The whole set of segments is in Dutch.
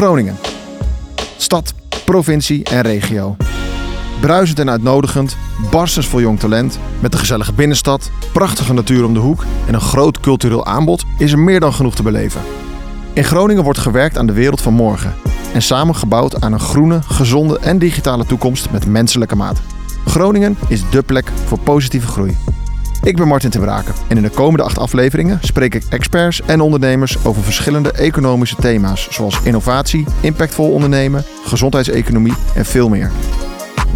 Groningen. Stad, provincie en regio. Bruisend en uitnodigend, barstens vol jong talent, met een gezellige binnenstad, prachtige natuur om de hoek en een groot cultureel aanbod is er meer dan genoeg te beleven. In Groningen wordt gewerkt aan de wereld van morgen en samen gebouwd aan een groene, gezonde en digitale toekomst met menselijke maat. Groningen is dé plek voor positieve groei. Ik ben Martin ten Braken en in de komende acht afleveringen spreek ik experts en ondernemers over verschillende economische thema's zoals innovatie, impactvol ondernemen, gezondheidseconomie en veel meer.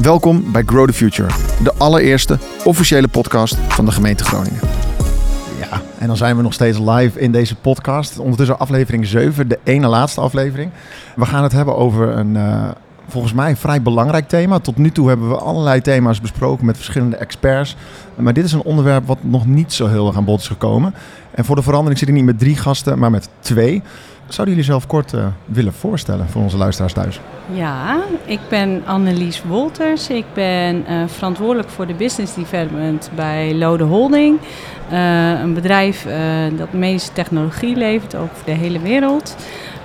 Welkom bij Grow the Future, de allereerste officiële podcast van de gemeente Groningen. Ja, en dan zijn we nog steeds live in deze podcast. Ondertussen aflevering 7, de ene laatste aflevering. We gaan het hebben over een, uh, volgens mij een vrij belangrijk thema. Tot nu toe hebben we allerlei thema's besproken met verschillende experts. Maar dit is een onderwerp wat nog niet zo heel erg aan bod is gekomen. En voor de verandering zit ik niet met drie gasten, maar met twee. Zouden jullie zelf kort uh, willen voorstellen voor onze luisteraars thuis? Ja, ik ben Annelies Wolters. Ik ben uh, verantwoordelijk voor de business development bij Lode Holding. Uh, een bedrijf dat medische technologie levert over de hele wereld.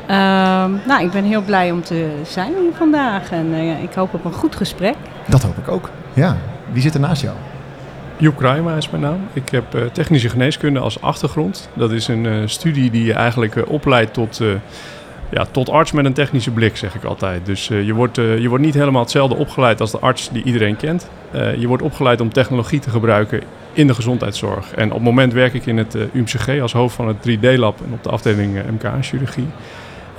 Ehm, nou, ik ben heel blij om te zijn hier vandaag en ik hoop op een goed gesprek. Dat hoop ik ook. Ja, wie zit er naast jou? Joep Kruijma is mijn naam. Ik heb uh, technische geneeskunde als achtergrond. Dat is een uh, studie die je eigenlijk uh, opleidt tot, ja, tot arts met een technische blik, zeg ik altijd. Dus je, wordt, je wordt niet helemaal hetzelfde opgeleid als de arts die iedereen kent. je wordt opgeleid om technologie te gebruiken in de gezondheidszorg. En op het moment werk ik in het UMCG als hoofd van het 3D-lab en op de afdeling MK-chirurgie.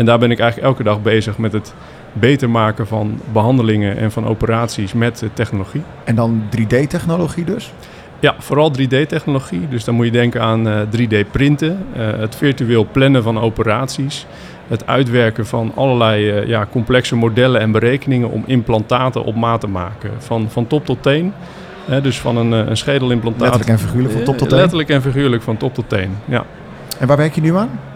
En daar ben ik eigenlijk elke dag bezig met het beter maken van behandelingen en van operaties met technologie. En dan 3D-technologie dus? Ja, vooral 3D-technologie. Dus dan moet je denken aan uh, 3D-printen, uh, het virtueel plannen van operaties, het uitwerken van allerlei uh, ja, complexe modellen en berekeningen om implantaten op maat te maken. Van, van top tot teen. dus van een, een schedelimplantaat. Letterlijk en figuurlijk van top tot teen? Letterlijk en figuurlijk van top tot teen, ja. En waar werk je nu aan?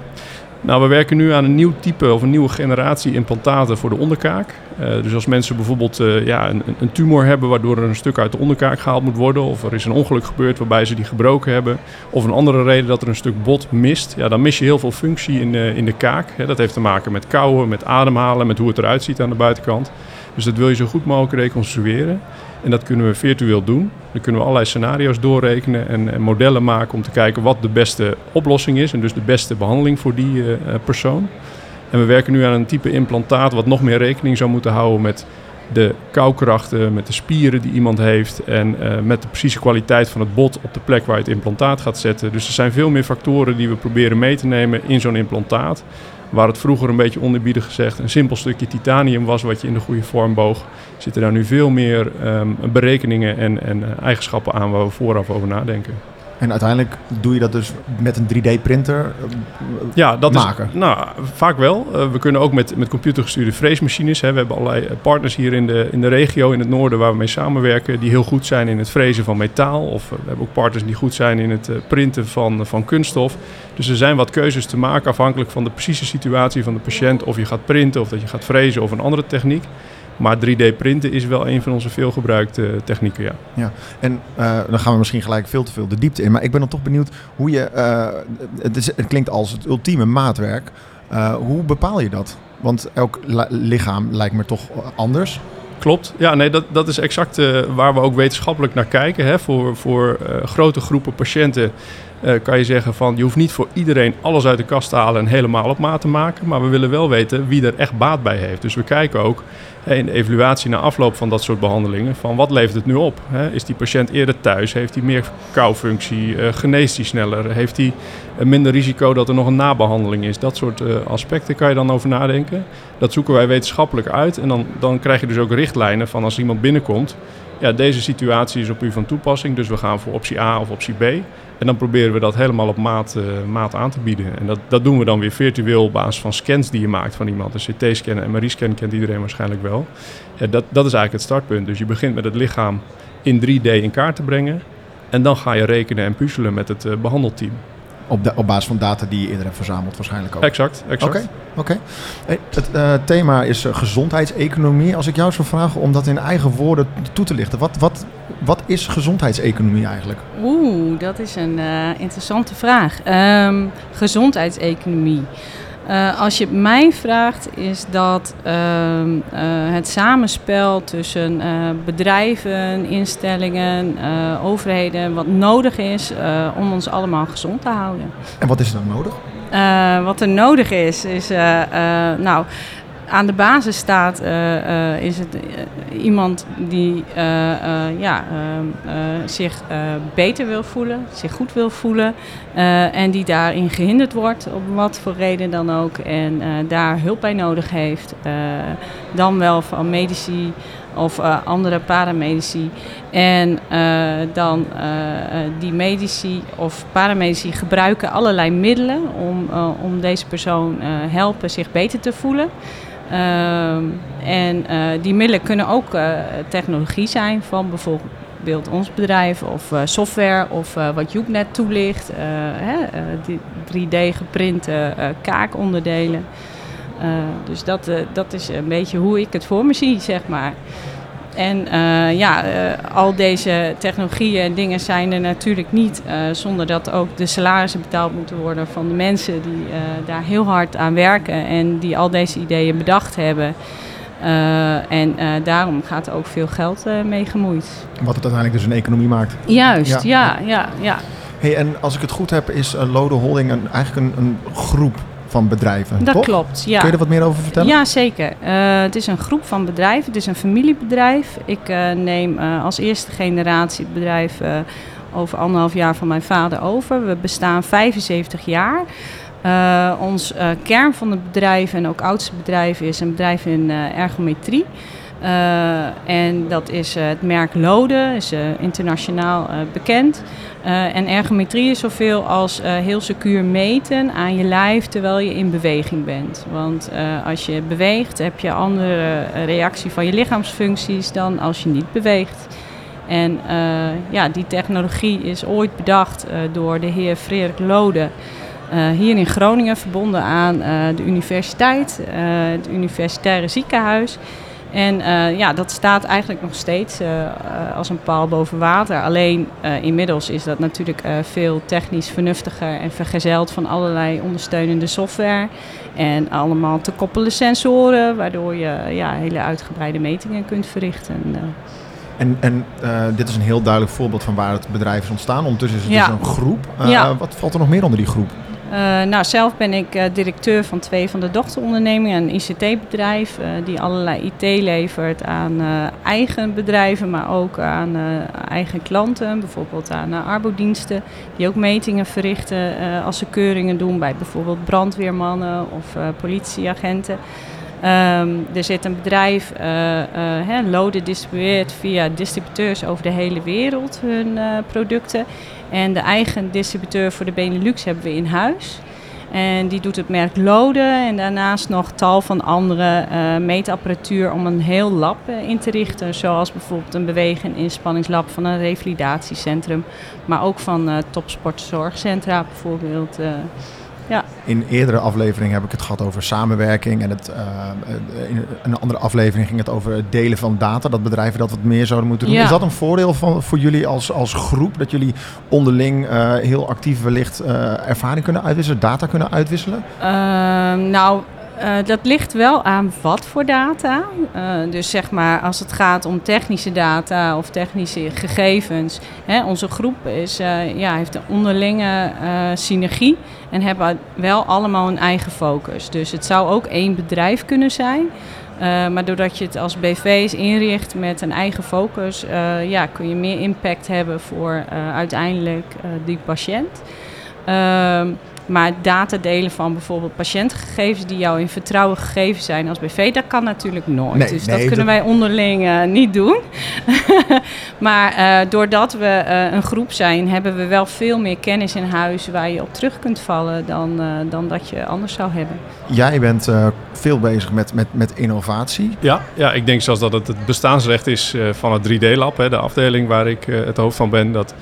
Nou, we werken nu aan een nieuw type of een nieuwe generatie implantaten voor de onderkaak. Uh, dus als mensen bijvoorbeeld uh, ja, een, een, tumor hebben waardoor er een stuk uit de onderkaak gehaald moet worden, of er is een ongeluk gebeurd waarbij ze die gebroken hebben, of een andere reden dat er een stuk bot mist, ja, dan mis je heel veel functie in, uh, in de kaak. Dat heeft te maken met kauwen, met ademhalen, met hoe het eruit ziet aan de buitenkant. Dus dat wil je zo goed mogelijk reconstrueren. En dat kunnen we virtueel doen. Dan kunnen we allerlei scenario's doorrekenen en, en, modellen maken om te kijken wat de beste oplossing is. En dus de beste behandeling voor die uh, persoon. En we werken nu aan een type implantaat wat nog meer rekening zou moeten houden met de koukrachten, met de spieren die iemand heeft en uh, met de precieze kwaliteit van het bot op de plek waar je het implantaat gaat zetten. Dus er zijn veel meer factoren die we proberen mee te nemen in zo'n implantaat. Waar het vroeger een beetje onerbiedig gezegd een simpel stukje titanium was wat je in de goede vorm boog, zitten daar nu veel meer um, berekeningen en, en uh, eigenschappen aan waar we vooraf over nadenken. En uiteindelijk doe je dat dus met een 3D-printer ja, dat maken? Is, nou, vaak wel. Uh, we kunnen ook met, met computergestuurde freesmachines. Hè. We hebben allerlei partners hier in de, in de regio, in het noorden, waar we mee samenwerken, die heel goed zijn in het frezen van metaal. Of we hebben ook partners die goed zijn in het printen van, van kunststof. Dus er zijn wat keuzes te maken afhankelijk van de precieze situatie van de patiënt. Of je gaat printen, of dat je gaat frezen, of een andere techniek. Maar 3D-printen is wel een van onze veelgebruikte technieken, ja. ja. En uh, dan gaan we misschien gelijk veel te veel de diepte in. Maar ik ben dan toch benieuwd hoe je... Uh, het, is, het, klinkt als het ultieme maatwerk. Uh, hoe bepaal je dat? Want elk lichaam lijkt me toch anders. Klopt. Ja, nee, dat, dat is exact waar we ook wetenschappelijk naar kijken. Hè. Voor, voor grote groepen patiënten uh, kan je zeggen van je hoeft niet voor iedereen alles uit de kast te halen en helemaal op maat te maken. Maar we willen wel weten wie er echt baat bij heeft. Dus we kijken ook in de evaluatie na afloop van dat soort behandelingen van wat levert het nu op? Is die patiënt eerder thuis? Heeft hij meer koufunctie? Uh, geneest hij sneller? Heeft hij minder risico dat er nog een nabehandeling is? Dat soort uh, aspecten kan je dan over nadenken. Dat zoeken wij wetenschappelijk uit. En dan, dan krijg je dus ook richtlijnen van als iemand binnenkomt. Ja, deze situatie is op u van toepassing. Dus we gaan voor optie A of optie B. En dan proberen we dat helemaal op maat, uh, maat aan te bieden. En dat, dat doen we dan weer virtueel op basis van scans die je maakt van iemand. Een CT-scan en MRI-scan kent iedereen waarschijnlijk wel. Ja, dat, dat is eigenlijk het startpunt. Dus je begint met het lichaam in 3D in kaart te brengen. En dan ga je rekenen en puzzelen met het uh, behandelteam. Op, de, op basis van data die je eerder hebt verzameld waarschijnlijk ook. Exact, exact. Oké, okay, okay. Het uh, thema is uh, gezondheidseconomie. Als ik jou zou vragen om dat in eigen woorden toe te lichten. Wat, wat, wat is gezondheidseconomie eigenlijk? Oeh, dat is een uh, interessante vraag. Um, gezondheidseconomie. Uh, als je het mij vraagt, is dat uh, uh, het samenspel tussen bedrijven, instellingen, overheden, wat nodig is om ons allemaal gezond te houden. En wat is er dan nodig? wat er nodig is, is nou aan de basis staat, uh, uh, is het uh, iemand die ja, zich beter wil voelen, zich goed wil voelen en die daarin gehinderd wordt, op wat voor reden dan ook, en daar hulp bij nodig heeft. dan wel van medici of andere paramedici. En dan die medici of paramedici gebruiken allerlei middelen om, om deze persoon helpen zich beter te voelen. Ehm, en uh, die middelen kunnen ook uh, technologie zijn van bijvoorbeeld ons bedrijf of uh, software of wat Joep net toelicht. Hè, 3D geprinte kaakonderdelen. dus dat, dat is een beetje hoe ik het voor me zie, zeg maar. En uh, ja, uh, al deze technologieën en dingen zijn er natuurlijk niet uh, zonder dat ook de salarissen betaald moeten worden van de mensen die daar heel hard aan werken en die al deze ideeën bedacht hebben. en daarom gaat er ook veel geld mee gemoeid. Wat het uiteindelijk dus een economie maakt. Juist, ja, ja, ja. ja. Hey, en als ik het goed heb, is Lode Holding een, eigenlijk een, een groep van bedrijven. Dat toch? klopt, ja. Kun je er wat meer over vertellen? Ja, zeker. Uh, het is een groep van bedrijven, het is een familiebedrijf. Ik uh, neem uh, als eerste generatie het bedrijf over anderhalf jaar van mijn vader over. We bestaan 75 jaar. ons kern van het bedrijf en ook oudste bedrijf is een bedrijf in ergometrie. Uh, en dat is uh, het merk Lode, is uh, internationaal bekend. en ergometrie is zoveel als heel secuur meten aan je lijf terwijl je in beweging bent. Want als je beweegt heb je andere reactie van je lichaamsfuncties dan als je niet beweegt. En ja, die technologie is ooit bedacht door de heer Frederik Lode. hier in Groningen verbonden aan de universiteit, het universitaire ziekenhuis. En uh, ja, dat staat eigenlijk nog steeds uh, als een paal boven water. Alleen uh, inmiddels is dat natuurlijk veel technisch vernuftiger en vergezeld van allerlei ondersteunende software. En allemaal te koppelen sensoren, waardoor je ja, hele uitgebreide metingen kunt verrichten. En, en dit is een heel duidelijk voorbeeld van waar het bedrijf is ontstaan. Ondertussen is het ja. dus een groep. Ja. Wat valt er nog meer onder die groep? Uh, nou, zelf ben ik uh, directeur van twee van de dochterondernemingen, een ICT-bedrijf uh, die allerlei IT levert aan eigen bedrijven, maar ook aan eigen klanten, bijvoorbeeld aan arbodiensten, die ook metingen verrichten als ze keuringen doen bij bijvoorbeeld brandweermannen of politieagenten. Um, er zit een bedrijf, uh, uh, Lode distribueert via distributeurs over de hele wereld hun producten. En de eigen distributeur voor de Benelux hebben we in huis. En die doet het merk Lode en daarnaast nog tal van andere uh, meetapparatuur om een heel lab uh, in te richten. Zoals bijvoorbeeld een bewegen- en inspanningslab van een revalidatiecentrum. Maar ook van uh, topsportzorgcentra bijvoorbeeld. Ja. In eerdere afleveringen heb ik het gehad over samenwerking. En het, uh, in een andere aflevering ging het over het delen van data. Dat bedrijven dat wat meer zouden moeten doen. Ja. Is dat een voordeel van, voor jullie als, als groep? Dat jullie onderling uh, heel actief wellicht uh, ervaring kunnen uitwisselen, data kunnen uitwisselen? Ehm, nou, uh, dat ligt wel aan wat voor data. Uh, dus zeg maar als het gaat om technische data of technische gegevens. Hè, onze groep is, uh, ja, heeft een onderlinge synergie en hebben wel allemaal een eigen focus. Dus het zou ook één bedrijf kunnen zijn. maar doordat je het als BV's inricht met een eigen focus, ja, kun je meer impact hebben voor uiteindelijk die patiënt. Maar data delen van bijvoorbeeld patiëntgegevens die jou in vertrouwen gegeven zijn als BV, dat kan natuurlijk nooit. Nee, dus nee, dat kunnen wij onderling uh, niet doen. maar uh, doordat we uh, een groep zijn, hebben we wel veel meer kennis in huis waar je op terug kunt vallen dan, dan dat je anders zou hebben. Jij bent veel bezig met, met, met innovatie. Ja, ja, ik denk zelfs dat het het bestaansrecht is van het 3D-lab, de afdeling waar ik het hoofd van ben. Dat,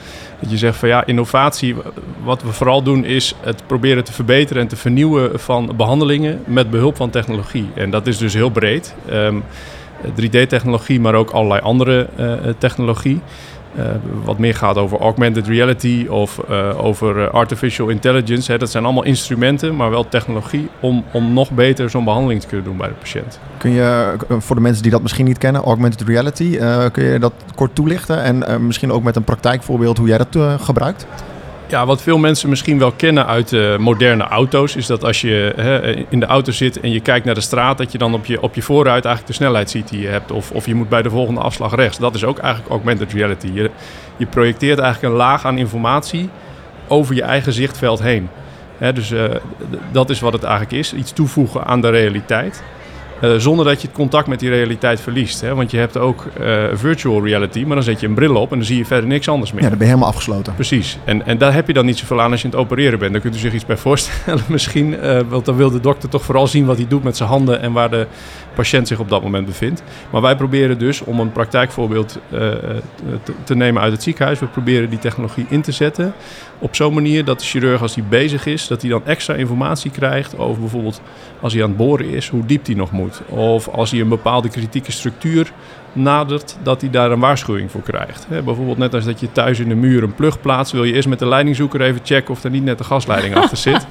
dat je zegt van ja, innovatie, wat we vooral doen is het proberen te verbeteren en te vernieuwen van behandelingen met behulp van technologie. En dat is dus heel breed. Um, 3D-technologie, maar ook allerlei andere uh, technologie. Wat meer gaat over augmented reality of over artificial intelligence. Hè. Dat zijn allemaal instrumenten, maar wel technologie om, om nog beter zo'n behandeling te kunnen doen bij de patiënt. Kun je voor de mensen die dat misschien niet kennen, augmented reality, kun je dat kort toelichten en misschien ook met een praktijkvoorbeeld hoe jij dat gebruikt? Ja, wat veel mensen misschien wel kennen uit uh, moderne auto's, is dat als je hè, in de auto zit en je kijkt naar de straat, dat je dan op je, op je voorruit eigenlijk de snelheid ziet die je hebt. Of, of je moet bij de volgende afslag rechts. Dat is ook eigenlijk augmented reality. Je, je projecteert eigenlijk een laag aan informatie over je eigen zichtveld heen. Hè, dus uh, dat is wat het eigenlijk is. Iets toevoegen aan de realiteit. Uh, zonder dat je het contact met die realiteit verliest. Hè? Want je hebt ook uh, virtual reality, maar dan zet je een bril op en dan zie je verder niks anders meer. Ja, dan ben je helemaal afgesloten. Precies. En, en daar heb je dan niet zoveel aan als je aan het opereren bent. Daar kunt u zich iets bij voorstellen misschien. Uh, want dan wil de dokter toch vooral zien wat hij doet met zijn handen en waar de patiënt zich op dat moment bevindt. Maar wij proberen dus, om een praktijkvoorbeeld te, te nemen uit het ziekenhuis, we proberen die technologie in te zetten op zo'n manier dat de chirurg, als hij bezig is, dat hij dan extra informatie krijgt over bijvoorbeeld als hij aan het boren is, hoe diep hij nog moet. Of als hij een bepaalde kritieke structuur nadert, dat hij daar een waarschuwing voor krijgt. bijvoorbeeld net als dat je thuis in de muur een plug plaatst, wil je eerst met de leidingzoeker even checken of er niet net de gasleiding achter zit.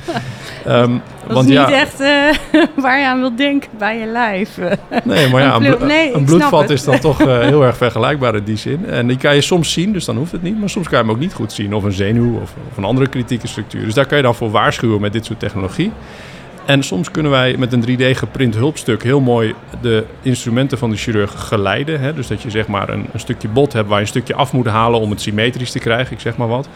Um, dat want is niet echt uh, waar je aan wilt denken bij je lijf. Nee, maar ja, een, nee, een bloedvat is dan toch uh, heel erg vergelijkbaar in die zin. En die kan je soms zien, dus dan hoeft het niet. Maar soms kan je hem ook niet goed zien. Of een zenuw of, of een andere kritieke structuur. Dus daar kan je dan voor waarschuwen met dit soort technologie. En soms kunnen wij met een 3D geprint hulpstuk heel mooi de instrumenten van de chirurg geleiden. Hè? Dus dat je zeg maar een, een, stukje bot hebt waar je een stukje af moet halen om het symmetrisch te krijgen, ik zeg maar wat.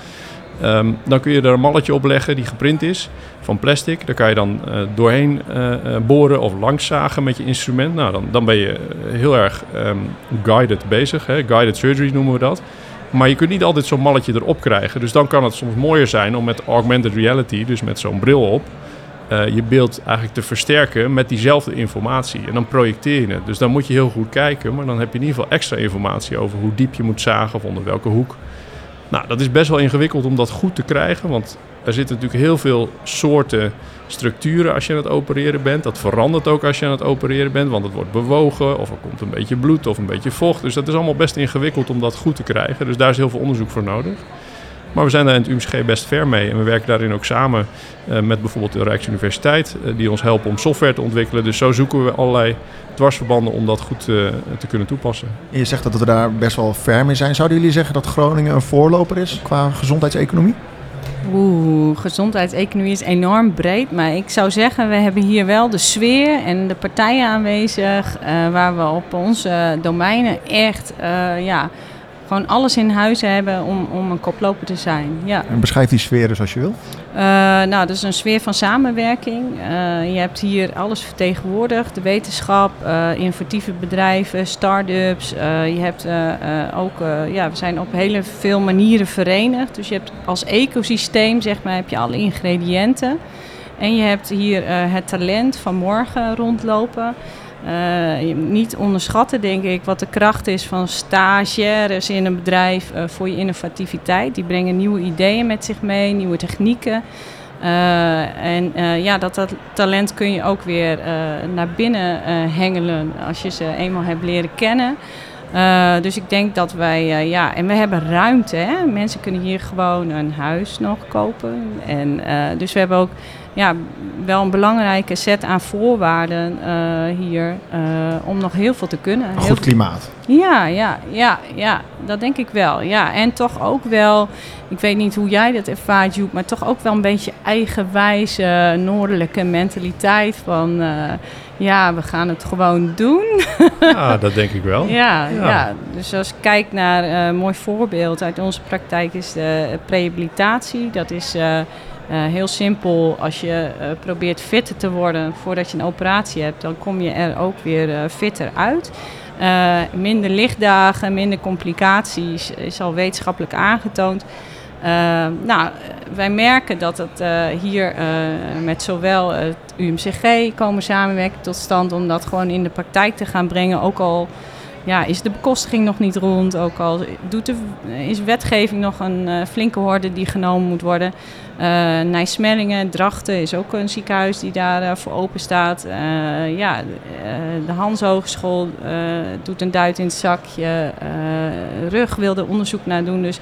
Ehm, dan kun je er een malletje op leggen die geprint is van plastic. Daar kan je dan uh, doorheen uh, boren of langszagen met je instrument. Nou, dan, dan ben je heel erg um, guided bezig. Hè? Guided surgery noemen we dat. Maar je kunt niet altijd zo'n malletje erop krijgen. Dus dan kan het soms mooier zijn om met augmented reality, dus met zo'n bril op, uh, je beeld eigenlijk te versterken met diezelfde informatie. En dan projecteer je het. Dus dan moet je heel goed kijken, maar dan heb je in ieder geval extra informatie over hoe diep je moet zagen of onder welke hoek. Nou, dat is best wel ingewikkeld om dat goed te krijgen, want er zitten natuurlijk heel veel soorten structuren als je aan het opereren bent. Dat verandert ook als je aan het opereren bent, want het wordt bewogen of er komt een beetje bloed of een beetje vocht. Dus dat is allemaal best ingewikkeld om dat goed te krijgen. Dus daar is heel veel onderzoek voor nodig. Maar we zijn daar in het UMCG best ver mee. En we werken daarin ook samen uh, met bijvoorbeeld de Rijksuniversiteit, uh, die ons helpen om software te ontwikkelen. Dus zo zoeken we allerlei dwarsverbanden om dat goed uh, te kunnen toepassen. En je zegt dat we daar best wel ver mee zijn. Zouden jullie zeggen dat Groningen een voorloper is qua gezondheidseconomie? Oeh, gezondheidseconomie is enorm breed. Maar ik zou zeggen, we hebben hier wel de sfeer en de partijen aanwezig. waar we op onze domeinen echt ja, gewoon alles in huis hebben om, om een koploper te zijn. Ja. En beschrijf die sfeer dus als je wil. Uh, nou, dat is een sfeer van samenwerking. Uh, je hebt hier alles vertegenwoordigd. De wetenschap, uh, innovatieve bedrijven, start-ups. je hebt ook, ja, we zijn op hele veel manieren verenigd. Dus je hebt als ecosysteem, zeg maar, heb je alle ingrediënten. En je hebt hier het talent van morgen rondlopen. Uh, niet onderschatten, denk ik, wat de kracht is van stagiaires in een bedrijf uh, voor je innovativiteit. Die brengen nieuwe ideeën met zich mee, nieuwe technieken. Uh, en ja, dat, dat talent kun je ook weer naar binnen hengelen als je ze eenmaal hebt leren kennen. Dus ik denk dat wij, ja, en we hebben ruimte. Hè? Mensen kunnen hier gewoon een huis nog kopen. En dus we hebben ook ja, wel een belangrijke set aan voorwaarden hier om nog heel veel te kunnen. Een goed klimaat. Ja, ja, ja, ja, dat denk ik wel. Ja, en toch ook wel, ik weet niet hoe jij dat ervaart, Joep, maar toch ook wel een beetje eigenwijze noordelijke mentaliteit van... Ja, we gaan het gewoon doen. Ja, dat denk ik wel. ja, ja, ja. dus als ik kijk naar een mooi voorbeeld uit onze praktijk is de prehabilitatie. Dat is uh, heel simpel, als je probeert fitter te worden voordat je een operatie hebt, dan kom je er ook weer fitter uit. minder lichtdagen, minder complicaties is al wetenschappelijk aangetoond. Nou, wij merken dat het hier met zowel het UMCG komen samenwerken tot stand om dat gewoon in de praktijk te gaan brengen. Ook al ja, is de bekostiging nog niet rond. Ook al doet is wetgeving nog een uh, flinke horde die genomen moet worden. Uh, Nijsmellingen, Drachten is ook een ziekenhuis die daarvoor voor open staat. ja, de Hans Hogeschool doet een duit in het zakje. Rug wilde onderzoek naar doen. Dus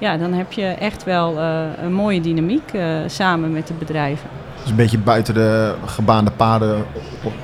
ja, dan heb je echt wel een mooie dynamiek samen met de bedrijven. Dus een beetje buiten de gebaande paden.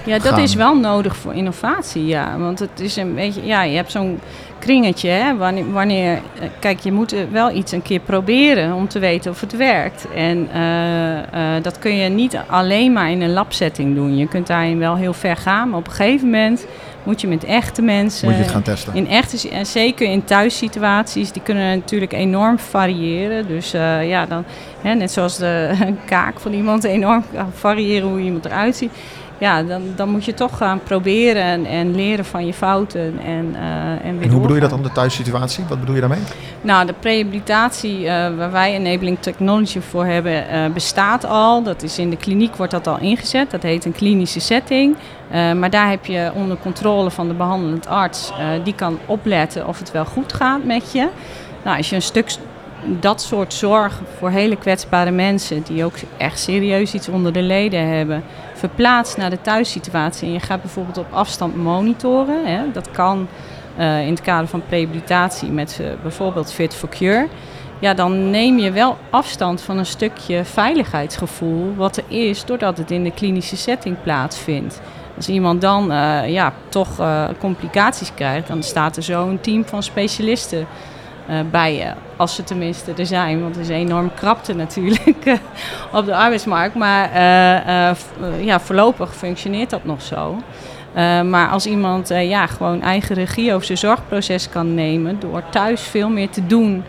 Ja, dat is wel nodig voor innovatie, ja. Want het is een beetje, ja, je hebt zo'n kringetje, hè, wanneer, wanneer, eh, kijk, je moet wel iets een keer proberen om te weten of het werkt. En uh, uh, dat kun je niet alleen maar in een labsetting doen. Je kunt daarin wel heel ver gaan, maar op een gegeven moment moet je met echte mensen. Moet je het gaan testen? In echte, en zeker in thuissituaties, die kunnen natuurlijk enorm variëren. Dus uh, ja, dan, hè, net zoals de kaak van iemand enorm kan variëren hoe iemand eruit ziet ja, dan, dan moet je toch gaan proberen en, en leren van je fouten. En, uh, en, en hoe bedoel je dat dan, de thuissituatie? Wat bedoel je daarmee? Nou, de rehabilitatie uh, waar wij Enabling Technology voor hebben, uh, bestaat al. Dat is in de kliniek wordt dat al ingezet. Dat heet een klinische setting. maar daar heb je onder controle van de behandelend arts. die kan opletten of het wel goed gaat met je. Nou, als je een stuk dat soort zorg voor hele kwetsbare mensen... die ook echt serieus iets onder de leden hebben verplaatst naar de thuissituatie. En je gaat bijvoorbeeld op afstand monitoren, hè, dat kan uh, in het kader van rehabilitatie met uh, bijvoorbeeld Fit for Cure, ja, dan neem je wel afstand van een stukje veiligheidsgevoel wat er is doordat het in de klinische setting plaatsvindt. Als iemand dan uh, ja, toch complicaties krijgt, dan staat er zo een team van specialisten uh, bij je. Als ze tenminste er zijn. Want er is enorm krapte natuurlijk uh, op de arbeidsmarkt. Maar uh, ja, voorlopig functioneert dat nog zo. maar als iemand ja, gewoon eigen regie over zijn zorgproces kan nemen... door thuis veel meer te doen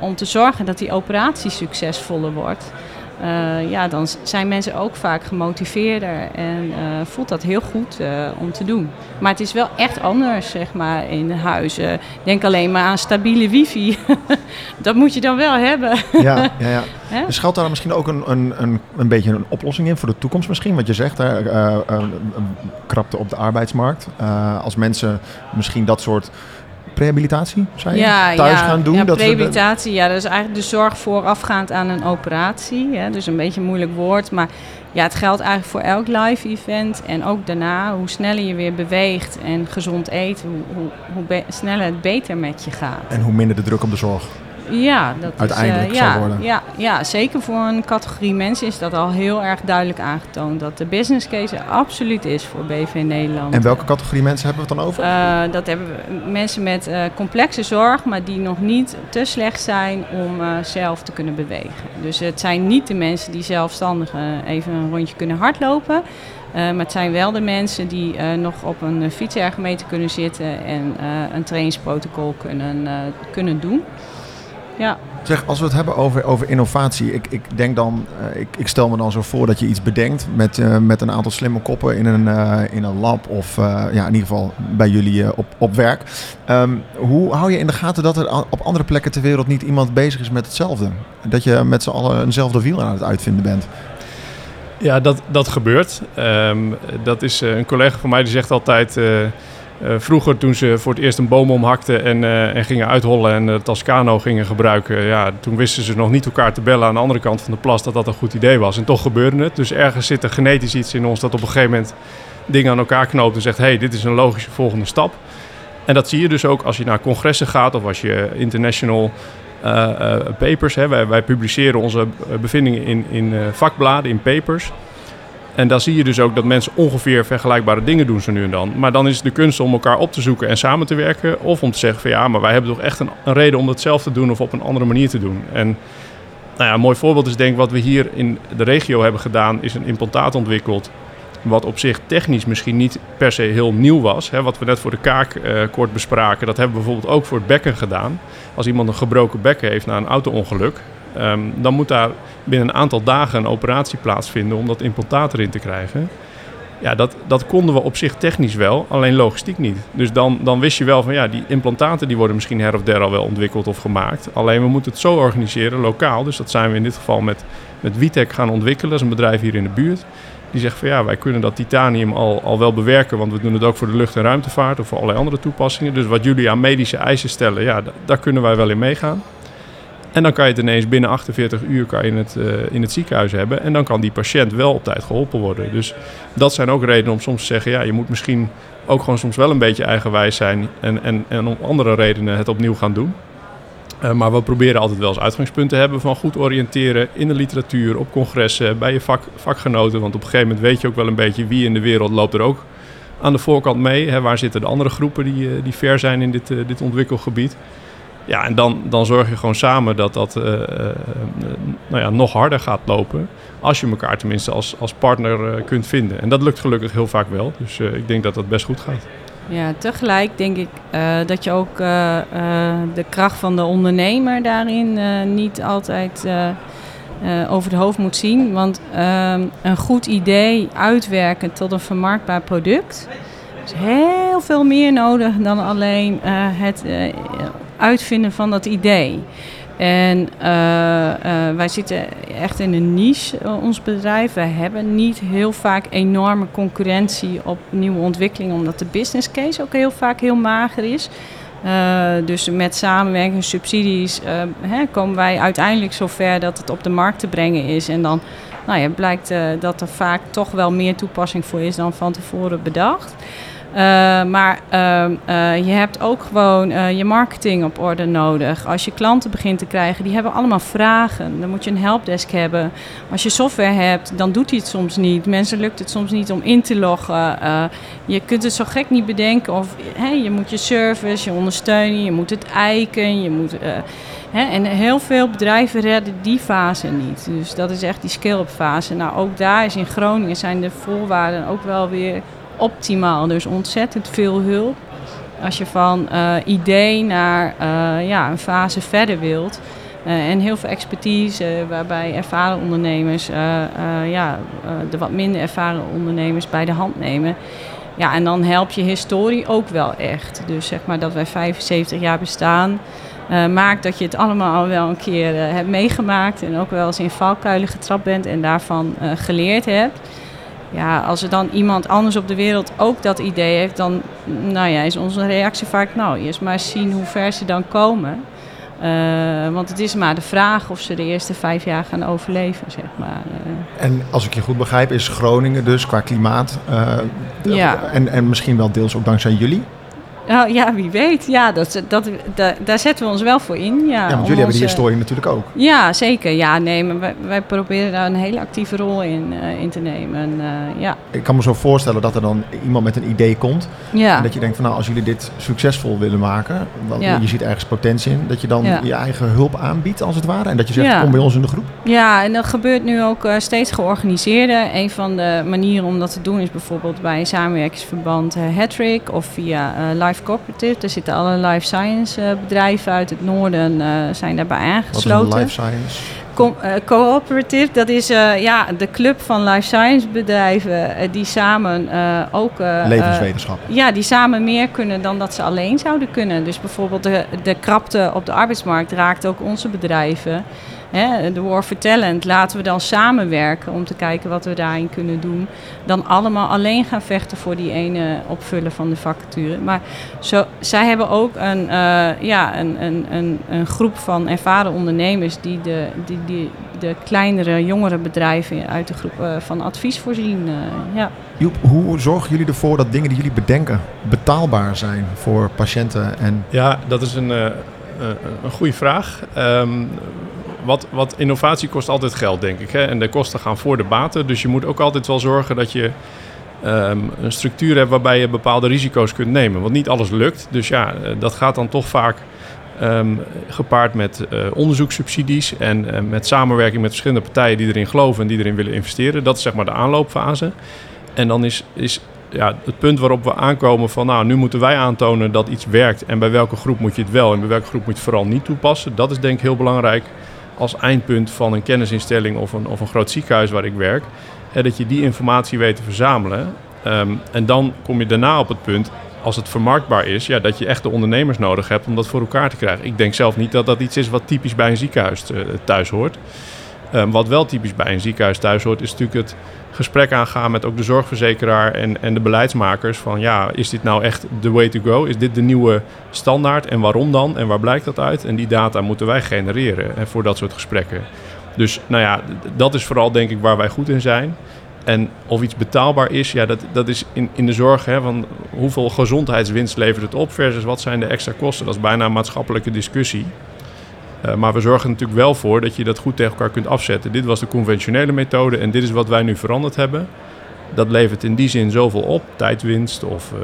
om te zorgen dat die operatie succesvoller wordt... Uh, ja, dan zijn mensen ook vaak gemotiveerder en uh, voelt dat heel goed uh, om te doen. Maar het is wel echt anders, zeg maar, in huizen. Denk alleen maar aan stabiele wifi. dat moet je dan wel hebben. ja, ja, ja. Dus schuilt daar misschien ook een, een, een, een beetje een oplossing in voor de toekomst misschien? Wat je zegt, hè, krapte op de arbeidsmarkt. als mensen misschien dat soort Rehabilitatie, zei je? Ja, Thuis gaan doen? Ja, rehabilitatie, ja, dat is eigenlijk de zorg voorafgaand aan een operatie. Hè? Dus een beetje een moeilijk woord, maar ja, het geldt eigenlijk voor elk live event. En ook daarna, hoe sneller je weer beweegt en gezond eet, hoe, hoe, hoe sneller het beter met je gaat. En hoe minder de druk op de zorg. Ja, dat uiteindelijk is, uh, zal worden. Ja, ja, zeker voor een categorie mensen is dat al heel erg duidelijk aangetoond. Dat de business case er absoluut is voor BV Nederland. En welke categorie mensen hebben we het dan over? Uh, dat hebben we mensen met uh, complexe zorg, maar die nog niet te slecht zijn om zelf te kunnen bewegen. Dus het zijn niet de mensen die zelfstandig even een rondje kunnen hardlopen. maar het zijn wel de mensen die nog op een fietsergometer kunnen zitten en een trainingsprotocol kunnen, kunnen doen. Ja. Zeg, als we het hebben over, over innovatie, ik, ik denk dan, uh, ik, ik stel me dan zo voor dat je iets bedenkt met, uh, met een aantal slimme koppen in een, uh, in een lab of ja, in ieder geval bij jullie op, op werk. Um, hoe hou je in de gaten dat er op andere plekken ter wereld niet iemand bezig is met hetzelfde? Dat je met z'n allen eenzelfde wiel aan het uitvinden bent? Ja, dat, dat gebeurt. Um, dat is een collega van mij die zegt altijd uh, vroeger, toen ze voor het eerst een boom omhakten en, uh, en gingen uithollen en het gingen gebruiken, ja, toen wisten ze nog niet elkaar te bellen aan de andere kant van de plas dat dat een goed idee was. En toch gebeurde het. Dus ergens zit er genetisch iets in ons dat op een gegeven moment dingen aan elkaar knoopt en zegt: hey, dit is een logische volgende stap. En dat zie je dus ook als je naar congressen gaat of als je international uh, papers, hè, wij, wij, publiceren onze bevindingen in, in vakbladen, in papers. En dan zie je dus ook dat mensen ongeveer vergelijkbare dingen doen zo nu en dan. Maar dan is het de kunst om elkaar op te zoeken en samen te werken. Of om te zeggen van ja, maar wij hebben toch echt een, een reden om het zelf te doen of op een andere manier te doen. En nou ja, een mooi voorbeeld is denk ik wat we hier in de regio hebben gedaan, is een implantaat ontwikkeld. Wat op zich technisch misschien niet per se heel nieuw was. Hè, wat we net voor de kaak uh, kort bespraken, dat hebben we bijvoorbeeld ook voor het bekken gedaan. Als iemand een gebroken bekken heeft na een auto-ongeluk, um, dan moet daar binnen een aantal dagen een operatie plaatsvinden om dat implantaat erin te krijgen. Ja, dat, dat konden we op zich technisch wel, alleen logistiek niet. Dus dan, dan wist je wel van ja, die implantaten die worden misschien her of der al wel ontwikkeld of gemaakt. Alleen we moeten het zo organiseren, lokaal. Dus dat zijn we in dit geval met, met Witek gaan ontwikkelen. Dat is een bedrijf hier in de buurt. Die zeggen van ja, wij kunnen dat titanium al, al wel bewerken, want we doen het ook voor de lucht- en ruimtevaart of voor allerlei andere toepassingen. Dus wat jullie aan medische eisen stellen, ja, daar kunnen wij wel in meegaan. En dan kan je het ineens binnen 48 uur kan je het, uh, in het ziekenhuis hebben. En dan kan die patiënt wel op tijd geholpen worden. Dus dat zijn ook redenen om soms te zeggen... ja, je moet misschien ook gewoon soms wel een beetje eigenwijs zijn... en, en, en om andere redenen het opnieuw gaan doen. Uh, maar we proberen altijd wel als uitgangspunt te hebben van goed oriënteren in de literatuur, op congressen, bij je vak, vakgenoten. Want op een gegeven moment weet je ook wel een beetje wie in de wereld loopt er ook aan de voorkant mee. Hè, waar zitten de andere groepen die, uh, die ver zijn in dit, dit ontwikkelgebied? Ja, en dan, dan zorg je gewoon samen dat dat uh, uh, nou ja, nog harder gaat lopen. Als je elkaar tenminste als, als partner uh, kunt vinden. En dat lukt gelukkig heel vaak wel. Dus ik denk dat dat best goed gaat. Ja, tegelijk denk ik dat je ook de kracht van de ondernemer daarin niet altijd over de hoofd moet zien. Want ehm, een goed idee uitwerken tot een vermarktbaar product is heel veel meer nodig dan alleen het uitvinden van dat idee. En uh, uh, wij zitten echt in een niche, uh, ons bedrijf. We hebben niet heel vaak enorme concurrentie op nieuwe ontwikkelingen, omdat de business case ook heel vaak heel mager is. dus met samenwerking, subsidies, hè, komen wij uiteindelijk zover dat het op de markt te brengen is. En dan nou ja, blijkt dat er vaak toch wel meer toepassing voor is dan van tevoren bedacht. Uh, maar uh, uh, je hebt ook gewoon je marketing op orde nodig. Als je klanten begint te krijgen, die hebben allemaal vragen. Dan moet je een helpdesk hebben. Als je software hebt, dan doet hij het soms niet. Mensen lukt het soms niet om in te loggen. je kunt het zo gek niet bedenken. Of je moet je service, je ondersteunen, je moet het eiken. Je moet, en heel veel bedrijven redden die fase niet. Dus dat is echt die scale-up fase. Nou, ook daar is in Groningen zijn de voorwaarden ook wel weer optimaal. Dus ontzettend veel hulp. Als je van uh, idee naar uh, ja, een fase verder wilt. Uh, en heel veel expertise waarbij ervaren ondernemers ja, de wat minder ervaren ondernemers bij de hand nemen. Ja, en dan help je historie ook wel echt. Dus zeg maar dat wij 75 jaar bestaan. maakt dat je het allemaal al wel een keer hebt meegemaakt. En ook wel eens in valkuilen getrapt bent en daarvan geleerd hebt ja, als er dan iemand anders op de wereld ook dat idee heeft, dan nou ja, is onze reactie vaak, nou, eerst maar zien hoe ver ze dan komen. Uh, want het is maar de vraag of ze de eerste vijf jaar gaan overleven, zeg maar. Uh. En als ik je goed begrijp, is Groningen dus qua klimaat, uh, ja. en, en misschien wel deels ook dankzij jullie, Oh, ja, wie weet. Ja, dat, dat, dat, daar zetten we ons wel voor in. Ja, ja want jullie hebben die historie natuurlijk ook. Ja, zeker. Ja, nee, maar wij, wij proberen daar een hele actieve rol in, uh, in te nemen. Uh, ja. Ik kan me zo voorstellen dat er dan iemand met een idee komt. Ja. En dat je denkt van nou, als jullie dit succesvol willen maken, want ja. je ziet ergens potentie in, dat je dan ja. je eigen hulp aanbiedt als het ware. En dat je zegt, kom bij ons in de groep. Ja, en dat gebeurt nu ook uh, steeds georganiseerder. Een van de manieren om dat te doen is bijvoorbeeld bij een samenwerkingsverband Hattrick of via Live Life Cooperative. Er zitten alle life science uh, bedrijven uit het noorden uh, zijn daarbij aangesloten. Wat is life science? Co uh, cooperative, dat is ja, de club van life science bedrijven die samen ook... Levenswetenschap. ja, die samen meer kunnen dan dat ze alleen zouden kunnen. Dus bijvoorbeeld de, de krapte op de arbeidsmarkt raakt ook onze bedrijven hè, de War for Talent, laten we dan samenwerken om te kijken wat we daarin kunnen doen. Dan allemaal alleen gaan vechten voor die ene opvullen van de vacature. Maar zo, zij hebben ook een, uh, ja, een, een, een, een, groep van ervaren ondernemers die de, die, die, de kleinere, jongere bedrijven uit de groep uh, van advies voorzien. Uh, ja. Joep, hoe zorgen jullie ervoor dat dingen die jullie bedenken betaalbaar zijn voor patiënten? En... Ja, dat is een, een goede vraag. Um, wat, wat innovatie kost altijd geld, denk ik. Hè? En de kosten gaan voor de baten. Dus je moet ook altijd wel zorgen dat je um, een structuur hebt waarbij je bepaalde risico's kunt nemen. Want niet alles lukt. Dus ja, eh, dat gaat dan toch vaak um, gepaard met uh, onderzoekssubsidies en uh, met samenwerking met verschillende partijen die erin geloven en die erin willen investeren. Dat is zeg maar de aanloopfase. En dan is, is ja, het punt waarop we aankomen van nou, nu moeten wij aantonen dat iets werkt en bij welke groep moet je het wel en bij welke groep moet je het vooral niet toepassen. Dat is denk ik heel belangrijk als eindpunt van een kennisinstelling of een, of een groot ziekenhuis waar ik werk. Dat je die informatie weet te verzamelen. Um, en dan kom je daarna op het punt, als het vermarktbaar is, ja, dat je echt de ondernemers nodig hebt om dat voor elkaar te krijgen. Ik denk zelf niet dat dat iets is wat typisch bij een ziekenhuis uh, thuis hoort. Ehm, wat wel typisch bij een ziekenhuis thuis hoort, is natuurlijk het gesprek aangaan met ook de zorgverzekeraar en, en de beleidsmakers. Van ja, is dit nou echt the way to go? Is dit de nieuwe standaard? En waarom dan? En waar blijkt dat uit? En die data moeten wij genereren en voor dat soort gesprekken. Dus nou ja, dat is vooral denk ik waar wij goed in zijn. En of iets betaalbaar is, ja, dat, dat is in, in de zorg hè, van hoeveel gezondheidswinst levert het op versus wat zijn de extra kosten. Dat is bijna een maatschappelijke discussie. Uh, maar we zorgen natuurlijk wel voor dat je dat goed tegen elkaar kunt afzetten. Dit was de conventionele methode en dit is wat wij nu veranderd hebben. Dat levert in die zin zoveel op. Tijdwinst of uh,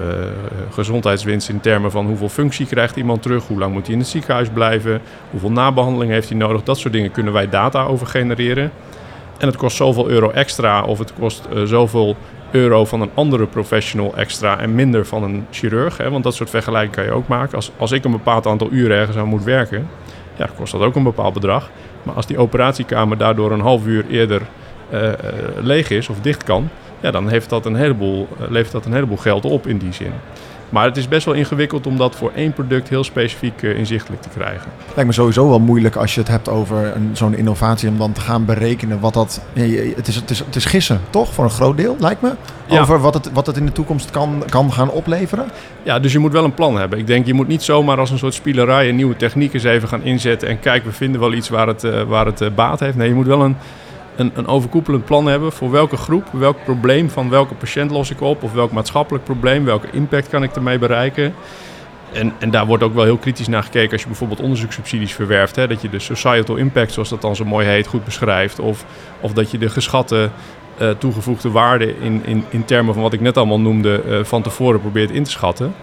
gezondheidswinst in termen van hoeveel functie krijgt iemand terug, hoe lang moet hij in het ziekenhuis blijven, hoeveel nabehandeling heeft hij nodig. Dat soort dingen kunnen wij data over genereren. En het kost zoveel euro extra of het kost uh, zoveel euro van een andere professional extra en minder van een chirurg. Hè? Want dat soort vergelijking kan je ook maken. Als, als ik een bepaald aantal uren ergens aan moet werken, ja, kost dat ook een bepaald bedrag. Maar als die operatiekamer daardoor een half uur eerder uh, leeg is of dicht kan, ja, dan heeft dat een heleboel, levert dat een heleboel geld op in die zin. Maar het is best wel ingewikkeld om dat voor één product heel specifiek uh, inzichtelijk te krijgen. Lijkt me sowieso wel moeilijk als je het hebt over zo'n innovatie om dan te gaan berekenen wat dat. het, is, het, is, het is gissen, toch? Voor een groot deel, lijkt me. Ja. Over wat het, wat het in de toekomst kan, kan gaan opleveren. Ja, dus je moet wel een plan hebben. Ik denk, je moet niet zomaar als een soort spielerij een nieuwe techniek eens even gaan inzetten en kijken, we vinden wel iets waar het, uh, waar het uh, baat heeft. Nee, je moet wel een een, een overkoepelend plan hebben voor welke groep, welk probleem van welke patiënt los ik op, of welk maatschappelijk probleem, welke impact kan ik ermee bereiken. En, en daar wordt ook wel heel kritisch naar gekeken als je bijvoorbeeld onderzoekssubsidies verwerft. Hè, dat je de societal impact, zoals dat dan zo mooi heet, goed beschrijft. Of, of dat je de geschatte uh, toegevoegde waarde in, in, in termen van wat ik net allemaal noemde, uh, van tevoren probeert in te schatten.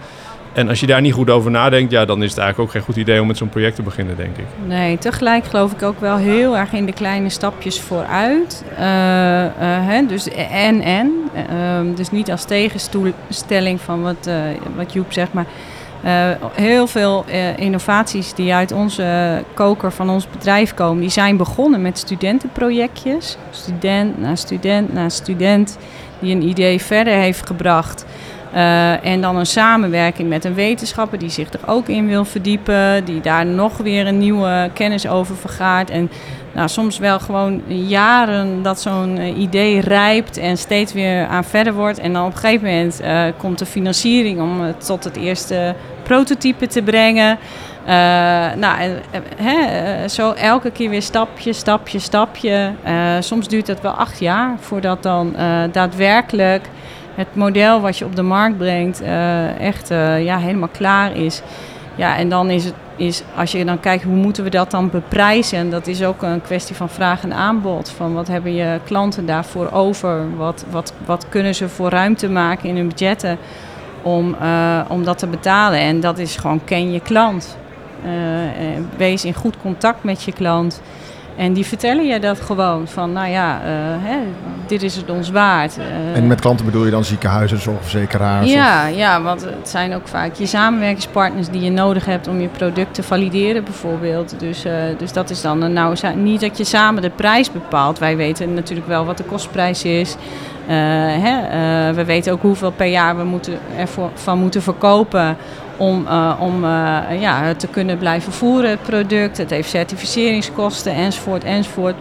En als je daar niet goed over nadenkt, ja, dan is het eigenlijk ook geen goed idee om met zo'n project te beginnen, denk ik. Nee, tegelijk geloof ik ook wel heel erg in de kleine stapjes vooruit. Uh, uh, hè, dus en en. Uh, dus niet als tegenstelling van wat, wat Joep zegt, maar heel veel innovaties die uit onze koker van ons bedrijf komen, die zijn begonnen met studentenprojectjes. Student na student na student die een idee verder heeft gebracht. Uh, en dan een samenwerking met een wetenschapper die zich er ook in wil verdiepen, die daar nog weer een nieuwe kennis over vergaart. En nou, soms wel gewoon jaren dat zo'n uh, idee rijpt en steeds weer aan verder wordt. En dan op een gegeven moment uh, komt de financiering om het tot het eerste prototype te brengen. nou, hè, zo elke keer weer stapje, stapje, stapje. soms duurt het wel acht jaar voordat dan daadwerkelijk het model wat je op de markt brengt uh, echt uh, ja, helemaal klaar is. Ja, en dan is het, is, als je dan kijkt hoe moeten we dat dan beprijzen, en dat is ook een kwestie van vraag en aanbod. Van wat hebben je klanten daarvoor over? Wat, wat, wat kunnen ze voor ruimte maken in hun budgetten om, uh, om dat te betalen? En dat is gewoon ken je klant. wees in goed contact met je klant. En die vertellen je dat gewoon van, nou ja, uh, hè, dit is het ons waard. Uh, en met klanten bedoel je dan ziekenhuizen, zorgverzekeraars? Ja, of? ja, want het zijn ook vaak je samenwerkingspartners die je nodig hebt om je product te valideren bijvoorbeeld. Dus, uh, dus dat is dan nou niet dat je samen de prijs bepaalt. Wij weten natuurlijk wel wat de kostprijs is. Hè, we weten ook hoeveel per jaar we moeten ervan moeten verkopen om, uh, om uh, ja, te kunnen blijven voeren, het product. Het heeft certificeringskosten enzovoort enzovoort.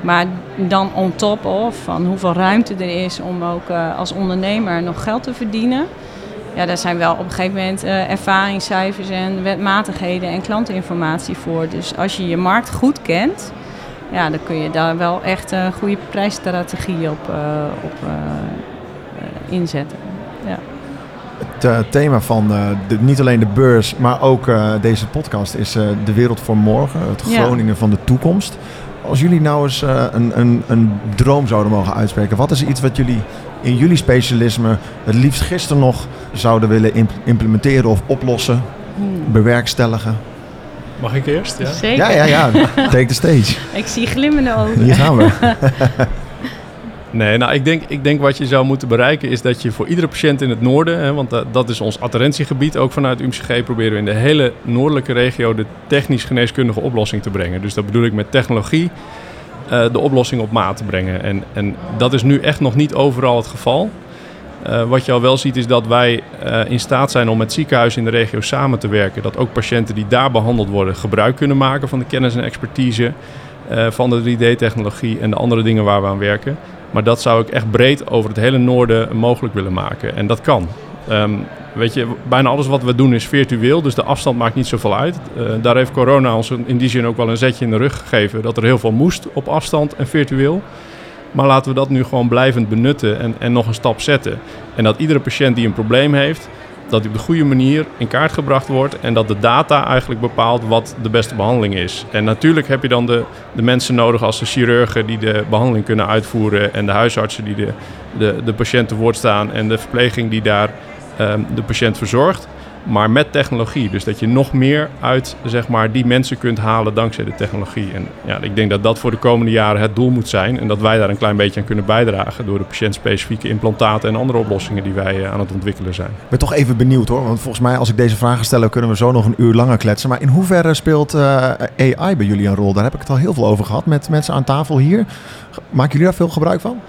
Maar dan on top of van hoeveel ruimte er is om ook uh, als ondernemer nog geld te verdienen. Ja, daar zijn wel op een gegeven moment ervaringscijfers en wetmatigheden en klantinformatie voor. Dus als je je markt goed kent, ja, dan kun je daar wel echt een goede prijsstrategie op, op inzetten. Het uh, thema van uh, de, niet alleen de beurs, maar ook uh, deze podcast is de wereld voor morgen. Het Groningen ja. van de toekomst. Als jullie nou eens een, een, een droom zouden mogen uitspreken, wat is iets wat jullie in jullie specialisme het liefst gisteren nog zouden willen imp implementeren of oplossen, hmm. bewerkstelligen? Mag ik eerst? Ja, Zeker. ja, ja. ja. Take the stage. ik zie glimmende ogen. Hier gaan we. Nee, nou ik denk, ik denk wat je zou moeten bereiken is dat je voor iedere patiënt in het noorden, hè, want dat, dat is ons adherentiegebied, ook vanuit UMCG proberen we in de hele noordelijke regio de technisch geneeskundige oplossing te brengen. Dus dat bedoel ik met technologie uh, de oplossing op maat te brengen. En, en dat is nu echt nog niet overal het geval. Uh, wat je al wel ziet is dat wij in staat zijn om met ziekenhuizen in de regio samen te werken. Dat ook patiënten die daar behandeld worden gebruik kunnen maken van de kennis en expertise. eh, van de 3D-technologie en de andere dingen waar we aan werken. Maar dat zou ik echt breed over het hele noorden mogelijk willen maken. En dat kan. Ehm, weet je, bijna alles wat we doen is virtueel, dus de afstand maakt niet zoveel uit. Uh, daar heeft corona ons in die zin ook wel een zetje in de rug gegeven. Dat er heel veel moest op afstand en virtueel. Maar laten we dat nu gewoon blijvend benutten en, en nog een stap zetten. En dat iedere patiënt die een probleem heeft, dat die op de goede manier in kaart gebracht wordt en dat de data eigenlijk bepaalt wat de beste behandeling is. En natuurlijk heb je dan de, de mensen nodig als de chirurgen die de behandeling kunnen uitvoeren en de huisartsen die de, de, de patiënt te woord staan en de verpleging die daar um, de patiënt verzorgt maar met technologie. Dus dat je nog meer uit zeg maar, die mensen kunt halen dankzij de technologie. En ja, ik denk dat dat voor de komende jaren het doel moet zijn. En dat wij daar een klein beetje aan kunnen bijdragen door de patiëntspecifieke implantaten en andere oplossingen die wij eh, aan het ontwikkelen zijn. Ik ben toch even benieuwd hoor. Want volgens mij als ik deze vragen stel, kunnen we zo nog een uur langer kletsen. Maar in hoeverre speelt eh, AI bij jullie een rol? Daar heb ik het al heel veel over gehad met mensen aan tafel hier. Maken jullie daar veel gebruik van?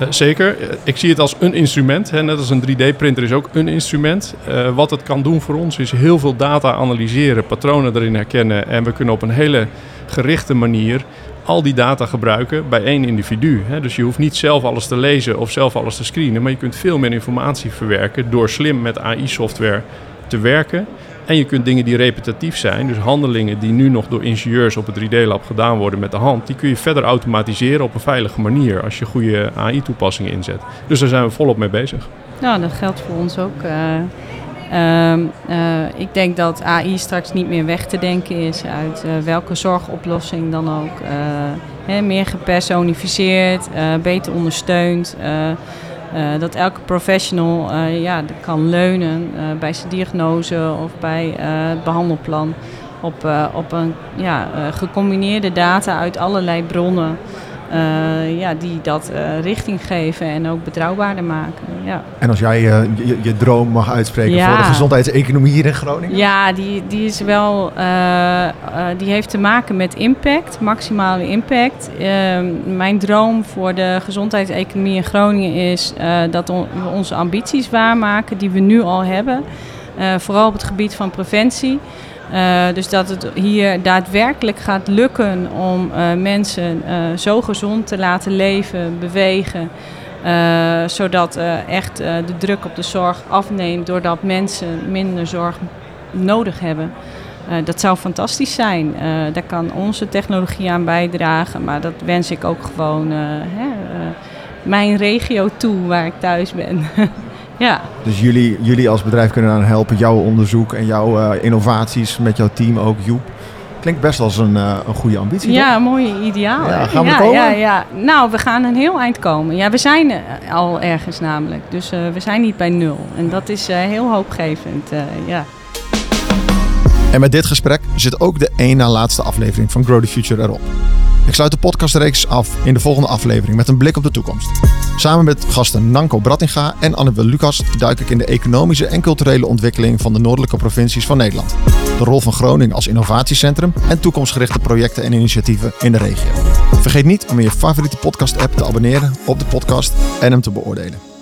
Uh, zeker. Ik zie het als een instrument. Hè. Net als een 3D-printer is ook een instrument. Uh, wat het kan doen voor ons is heel veel data analyseren, patronen erin herkennen. En we kunnen op een hele gerichte manier al die data gebruiken bij één individu. Hè. Dus je hoeft niet zelf alles te lezen of zelf alles te screenen. Maar je kunt veel meer informatie verwerken door slim met AI-software te werken. En je kunt dingen die repetitief zijn, dus handelingen die nu nog door ingenieurs op het 3D-lab gedaan worden met de hand, die kun je verder automatiseren op een veilige manier als je goede AI-toepassingen inzet. Dus daar zijn we volop mee bezig. Nou, dat geldt voor ons ook. Uh, uh, uh, ik denk dat AI straks niet meer weg te denken is uit uh, welke zorgoplossing dan ook. Hè, meer gepersonificeerd, beter ondersteund. Uh, dat elke professional uh, ja, kan leunen uh, bij zijn diagnose of bij het behandelplan op, op een ja, gecombineerde data uit allerlei bronnen. Uh, ja, die dat uh, richting geven en ook betrouwbaarder maken. Ja. En als jij uh, je, je, droom mag uitspreken ja. voor de gezondheidseconomie hier in Groningen? Ja, die, die is wel. die heeft te maken met impact, maximale impact. Ehm, mijn droom voor de gezondheidseconomie in Groningen is dat on, we onze ambities waarmaken die we nu al hebben. vooral op het gebied van preventie. Uh, dus dat het hier daadwerkelijk gaat lukken om uh, mensen uh, zo gezond te laten leven, bewegen. zodat echt de druk op de zorg afneemt doordat mensen minder zorg nodig hebben. dat zou fantastisch zijn. daar kan onze technologie aan bijdragen, maar dat wens ik ook gewoon hè, mijn regio toe waar ik thuis ben. Ja. Dus jullie, jullie als bedrijf kunnen aan helpen, jouw onderzoek en jouw uh, innovaties met jouw team ook, Joep. Klinkt best als een, uh, een goede ambitie. Ja, mooie ideaal. Ja, gaan we ja, komen? Ja, ja. Nou, we gaan een heel eind komen. Ja, we zijn al ergens namelijk. Dus uh, we zijn niet bij nul. En dat is heel hoopgevend. ja. En met dit gesprek zit ook de één na laatste aflevering van Grow the Future erop. Ik sluit de podcastreeks af in de volgende aflevering met een blik op de toekomst. Samen met gasten Nanko Brattinga en Annabel Lucas duik ik in de economische en culturele ontwikkeling van de noordelijke provincies van Nederland. De rol van Groningen als innovatiecentrum en toekomstgerichte projecten en initiatieven in de regio. Vergeet niet om in je favoriete podcast-app te abonneren op de podcast en hem te beoordelen.